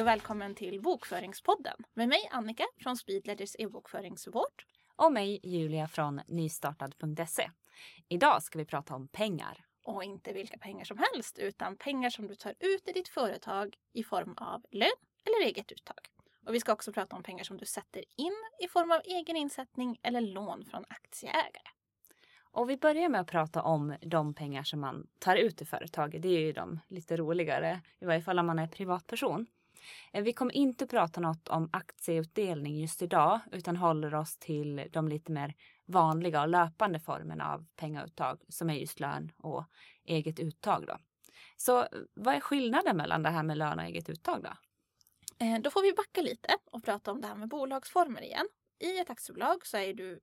Hej och välkommen till Bokföringspodden med mig Annika från Speedledgers e-bokföringssupport. Och mig Julia från nystartad.se. Idag ska vi prata om pengar. Och inte vilka pengar som helst utan pengar som du tar ut i ditt företag i form av lön eller eget uttag. Och vi ska också prata om pengar som du sätter in i form av egen insättning eller lån från aktieägare. Och vi börjar med att prata om de pengar som man tar ut i företaget. Det är ju de lite roligare, i varje fall om man är privatperson. Eh, vi kommer inte prata något om aktieutdelning just idag utan håller oss till de lite mer vanliga och löpande formerna av pengauttag som är just lön och eget uttag. Då. Så eh, vad är skillnaden mellan det här med lön och eget uttag då? Eh, då får vi backa lite och prata om det här med bolagsformer igen. I ett aktiebolag så är, du,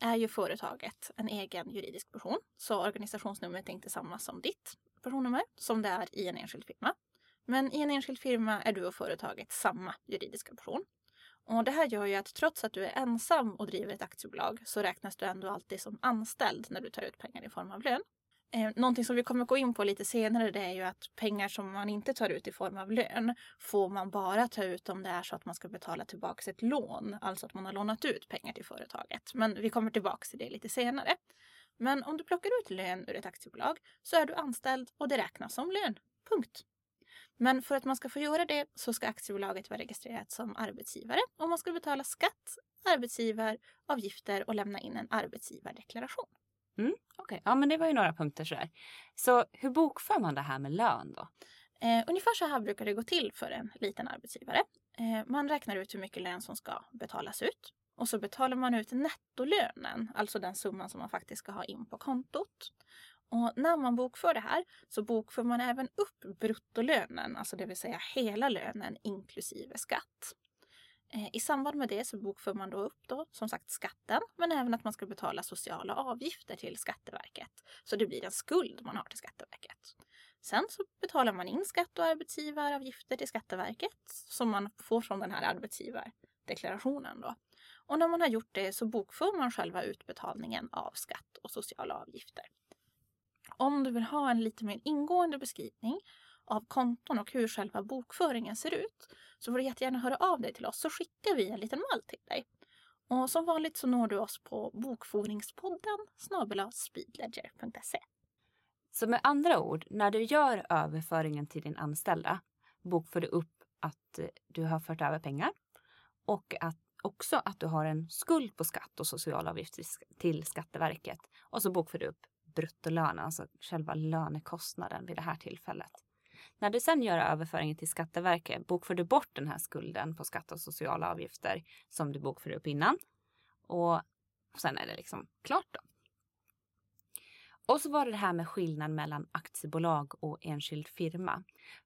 är ju företaget en egen juridisk person. Så organisationsnumret är inte samma som ditt personnummer som det är i en enskild firma. Men i en enskild firma är du och företaget samma juridiska person. Och det här gör ju att trots att du är ensam och driver ett aktiebolag så räknas du ändå alltid som anställd när du tar ut pengar i form av lön. Eh, någonting som vi kommer gå in på lite senare det är ju att pengar som man inte tar ut i form av lön får man bara ta ut om det är så att man ska betala tillbaka ett lån. Alltså att man har lånat ut pengar till företaget. Men vi kommer tillbaka till det lite senare. Men om du plockar ut lön ur ett aktiebolag så är du anställd och det räknas som lön. Punkt. Men för att man ska få göra det så ska aktiebolaget vara registrerat som arbetsgivare och man ska betala skatt, arbetsgivaravgifter och lämna in en arbetsgivardeklaration. Mm, Okej, okay. ja men det var ju några punkter sådär. Så hur bokför man det här med lön då? Eh, ungefär så här brukar det gå till för en liten arbetsgivare. Eh, man räknar ut hur mycket lön som ska betalas ut. Och så betalar man ut nettolönen, alltså den summan som man faktiskt ska ha in på kontot. Och när man bokför det här så bokför man även upp bruttolönen, alltså det vill säga hela lönen inklusive skatt. Eh, I samband med det så bokför man då upp då, som sagt skatten, men även att man ska betala sociala avgifter till Skatteverket. Så det blir en skuld man har till Skatteverket. Sen så betalar man in skatt och arbetsgivaravgifter till Skatteverket som man får från den här arbetsgivardeklarationen då. Och när man har gjort det så bokför man själva utbetalningen av skatt och sociala avgifter. Om du vill ha en lite mer ingående beskrivning av konton och hur själva bokföringen ser ut så får du jättegärna höra av dig till oss så skickar vi en liten mall till dig. Och som vanligt så når du oss på bokföringspodden speedledger.se. Så med andra ord, när du gör överföringen till din anställda bokför du upp att eh, du har fört över pengar och att också att du har en skuld på skatt och socialavgifter till Skatteverket. Och så bokför du upp bruttolön, alltså själva lönekostnaden vid det här tillfället. När du sen gör överföringen till Skatteverket bokför du bort den här skulden på skatt och sociala avgifter som du bokförde upp innan. Och sen är det liksom klart då. Och så var det det här med skillnaden mellan aktiebolag och enskild firma.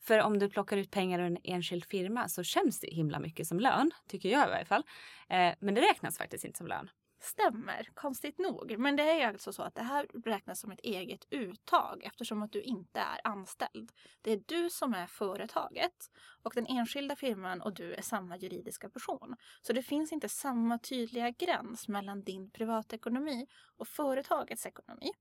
För om du plockar ut pengar ur en enskild firma så känns det himla mycket som lön, tycker jag i varje fall. Eh, men det räknas faktiskt inte som lön. Stämmer, konstigt nog. Men det är alltså så att det här räknas som ett eget uttag eftersom att du inte är anställd. Det är du som är företaget och den enskilda firman och du är samma juridiska person. Så det finns inte samma tydliga gräns mellan din privatekonomi och företagets ekonomi.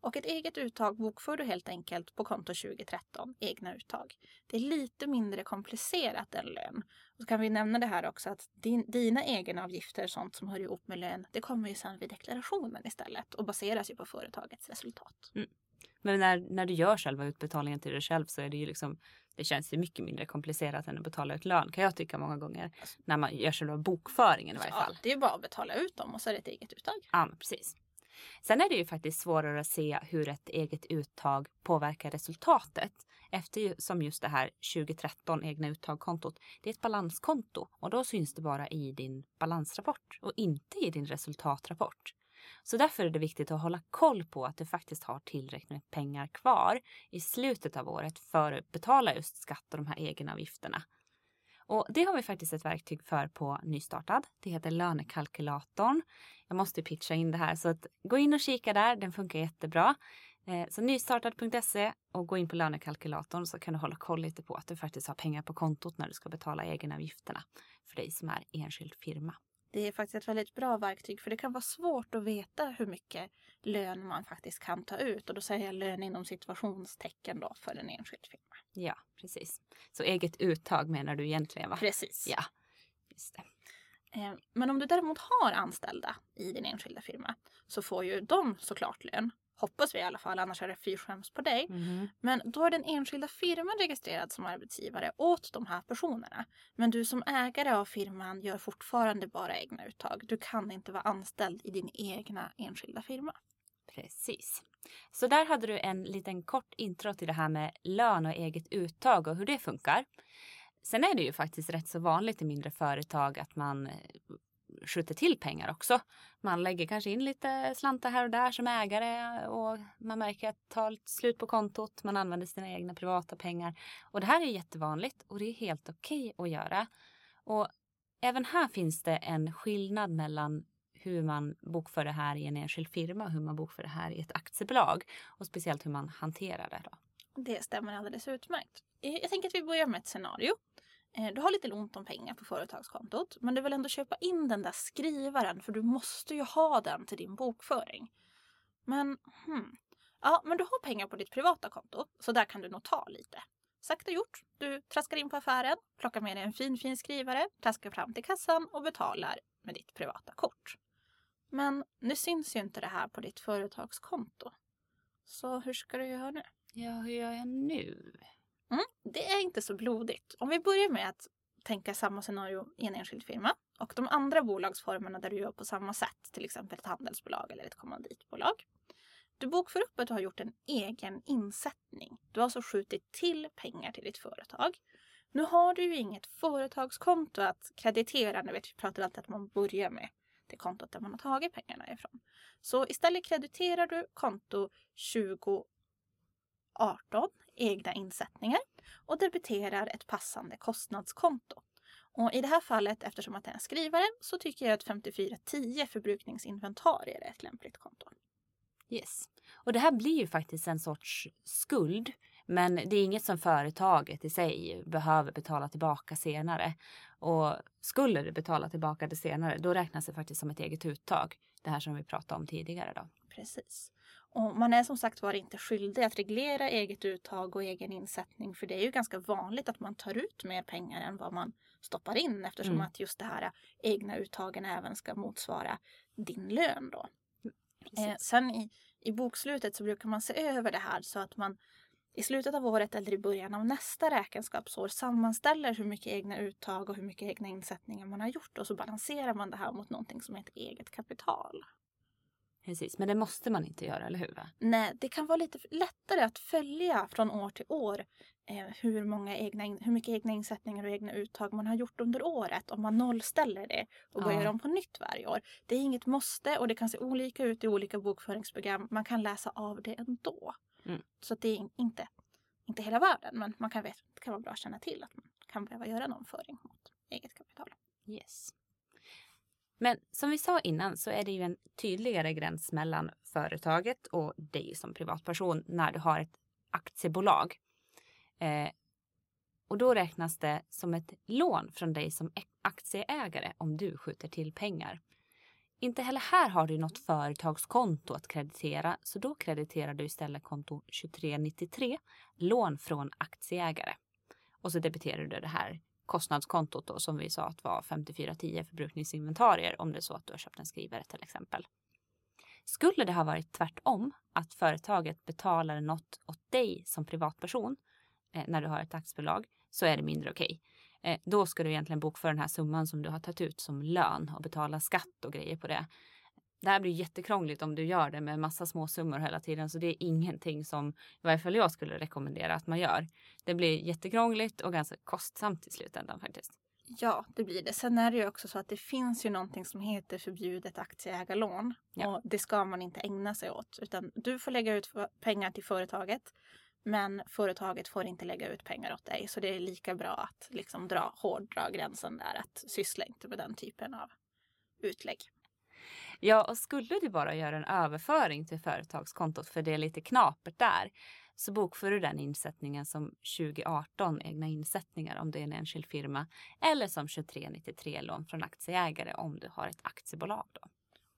Och ett eget uttag bokför du helt enkelt på konto 2013, egna uttag. Det är lite mindre komplicerat än lön. Och så kan vi nämna det här också att din, dina egenavgifter, sånt som hör ihop med lön, det kommer ju sen vid deklarationen istället och baseras ju på företagets resultat. Mm. Men när, när du gör själva utbetalningen till dig själv så är det ju liksom, det känns ju mycket mindre komplicerat än att betala ut lön kan jag tycka många gånger. När man gör själva bokföringen i varje fall. Ja, det är ju bara att betala ut dem och så är det ett eget uttag. Ja, precis. Sen är det ju faktiskt svårare att se hur ett eget uttag påverkar resultatet eftersom just det här 2013 egna uttagkontot, det är ett balanskonto och då syns det bara i din balansrapport och inte i din resultatrapport. Så därför är det viktigt att hålla koll på att du faktiskt har tillräckligt med pengar kvar i slutet av året för att betala just skatt och de här egenavgifterna. Och det har vi faktiskt ett verktyg för på Nystartad. Det heter lönekalkylatorn. Jag måste pitcha in det här så att gå in och kika där. Den funkar jättebra. Eh, så nystartad.se och gå in på lönekalkylatorn så kan du hålla koll lite på att du faktiskt har pengar på kontot när du ska betala egenavgifterna för dig som är enskild firma. Det är faktiskt ett väldigt bra verktyg för det kan vara svårt att veta hur mycket lön man faktiskt kan ta ut. Och då säger jag lön inom situationstecken då för en enskild firma. Ja, precis. Så eget uttag menar du egentligen va? Precis. Ja, just det. Eh, Men om du däremot har anställda i din enskilda firma så får ju de såklart lön. Hoppas vi i alla fall, annars är det fyrskäms på dig. Mhm. Men då är den enskilda firman registrerad som arbetsgivare åt de här personerna. Men du som ägare av firman gör fortfarande bara egna uttag. Du kan inte vara anställd i din egna enskilda firma. Precis. Så där hade du en liten kort intro till det här med lön och eget uttag och hur det funkar. Sen är det ju faktiskt rätt så vanligt i mindre företag att man skjuter till pengar också. Man lägger kanske in lite slantar här och där som ägare och man märker att det tar slut på kontot. Man använder sina egna privata pengar. Och det här är jättevanligt och det är helt okej att göra. Och även här finns det en skillnad mellan hur man bokför det här i en enskild firma och hur man bokför det här i ett aktiebolag. Och speciellt hur man hanterar det. Då. Det stämmer alldeles utmärkt. Jag tänker att vi börjar med ett scenario. Eh, du har lite ont om pengar på företagskontot men du vill ändå köpa in den där skrivaren för du måste ju ha den till din bokföring. Men, hmm. Ja, men du har pengar på ditt privata konto så där kan du nog ta lite. Sagt och gjort. Du traskar in på affären, plockar med dig en fin fin skrivare, traskar fram till kassan och betalar med ditt privata kort. Men nu syns ju inte det här på ditt företagskonto. Så hur ska du göra nu? Ja, hur gör jag nu? Det är inte så blodigt. Om vi börjar med att tänka samma scenario i en enskild firma och de andra bolagsformerna där du gör på samma sätt, till exempel ett handelsbolag eller ett kommanditbolag. Du bokför upp att du har gjort en egen insättning. Du har alltså skjutit till pengar till ditt företag. Nu har du ju inget företagskonto att kreditera. Ni vet vi pratar alltid att man börjar med det kontot där man har tagit pengarna ifrån. Så istället krediterar du konto 20 2018, egna insättningar och debiterar ett passande kostnadskonto. Och I det här fallet, eftersom att det är en skrivare, så tycker jag att 5410 förbrukningsinventarier är ett lämpligt konto. Yes. Och det här blir ju faktiskt en sorts skuld. Men det är inget som företaget i sig behöver betala tillbaka senare. Och skulle det betala tillbaka det senare, då räknas det faktiskt som ett eget uttag. Det här som vi pratade om tidigare då. Precis. Och man är som sagt var inte skyldig att reglera eget uttag och egen insättning för det är ju ganska vanligt att man tar ut mer pengar än vad man stoppar in eftersom Mm. att just det här egna uttagen även ska motsvara din lön då. Eh, sen i, i bokslutet så brukar man se över det här så att man i slutet av året eller i början av nästa räkenskapsår sammanställer hur mycket egna uttag och hur mycket egna insättningar man har gjort och så balanserar man det här mot någonting som heter eget kapital. Precis, men det måste man inte göra, eller hur? Va? Nej, det kan vara lite lättare att följa från år till år eh, hur, många egna, hur mycket egna insättningar och egna uttag man har gjort under året om man nollställer det och börjar Ja. om på nytt varje år. Det är inget måste och det kan se olika ut i olika bokföringsprogram. Man kan läsa av det ändå. Mm. Så det är inte, inte hela världen men man kan det kan vara bra att känna till att man kan behöva göra någon föring mot eget kapital. Yes. Men som vi sa innan så är det ju en tydligare gräns mellan företaget och dig som privatperson när du har ett aktiebolag. Eh, och då räknas det som ett lån från dig som aktieägare om du skjuter till pengar. Inte heller här har du något företagskonto att kreditera så då krediterar du istället konto 2393, lån från aktieägare. Och så debiterar du det här kostnadskontot då, som vi sa att var 5410 förbrukningsinventarier om det är så att du har köpt en skrivare till exempel. Skulle det ha varit tvärtom, att företaget betalar något åt dig som privatperson eh, när du har ett aktiebolag, så är det mindre okej. Eh, då ska du egentligen bokföra den här summan som du har tagit ut som lön och betala skatt och grejer på det. Det här blir jättekrångligt om du gör det med massa små summor hela tiden så det är ingenting som i varje fall jag skulle rekommendera att man gör. Det blir jättekrångligt och ganska kostsamt i slutändan faktiskt. Ja, det blir det. Sen är det ju också så att det finns ju någonting som heter förbjudet aktieägarlån. Ja. Och det ska man inte ägna sig åt. Utan du får lägga ut pengar till företaget. Men företaget får inte lägga ut pengar åt dig. Så det är lika bra att liksom dra, hårdra gränsen där. Att syssla inte med den typen av utlägg. Ja, och skulle du bara göra en överföring till företagskontot för det är lite knapert där så bokför du den insättningen som 2018 egna insättningar om det är en enskild firma eller som 2393 lån från aktieägare om du har ett aktiebolag. Då.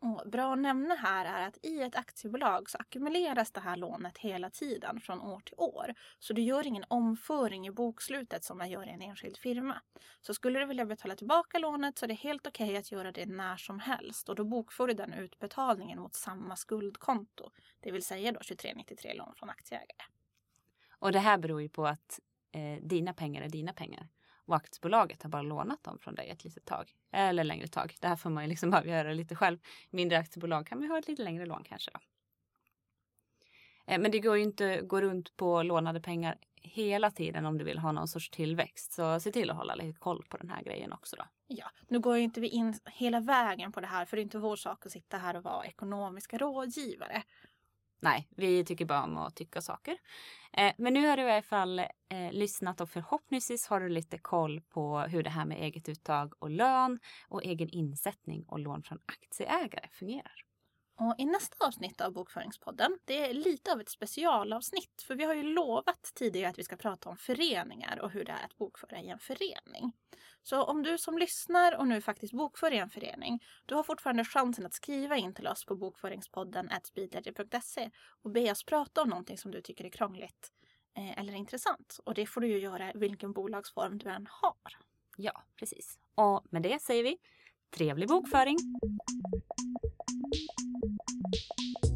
Och bra att nämna här är att i ett aktiebolag så ackumuleras det här lånet hela tiden från år till år. Så du gör ingen omföring i bokslutet som man gör i en enskild firma. Så skulle du vilja betala tillbaka lånet så är det helt okej okay att göra det när som helst och då bokför du den utbetalningen mot samma skuldkonto. Det vill säga då 2393 lån från aktieägare. Och det här beror ju på att eh, dina pengar är dina pengar och aktiebolaget har bara lånat dem från dig ett litet tag. Eller längre tag. Det här får man ju liksom avgöra lite själv. Mindre aktiebolag kan man ha ett lite längre lån kanske. Då. Eh, men det går ju inte att gå runt på lånade pengar hela tiden om du vill ha någon sorts tillväxt. Så se till att hålla lite koll på den här grejen också då. Ja, nu går ju inte vi in hela vägen på det här för det är inte vår sak att sitta här och vara ekonomiska rådgivare. Nej, vi tycker bara om att tycka saker. Eh, men nu har du i alla fall eh, lyssnat och förhoppningsvis har du lite koll på hur det här med eget uttag och lön och egen insättning och lån från aktieägare fungerar. Och I nästa avsnitt av Bokföringspodden, det är lite av ett specialavsnitt. För vi har ju lovat tidigare att vi ska prata om föreningar och hur det är att bokföra i en förening. Så om du som lyssnar och nu faktiskt bokför i en förening, du har fortfarande chansen att skriva in till oss på bokföringspodden speedledger.se och be oss prata om någonting som du tycker är krångligt eh, eller intressant. Och det får du ju göra vilken bolagsform du än har. Ja, precis. Och med det säger vi trevlig bokföring! Thank you.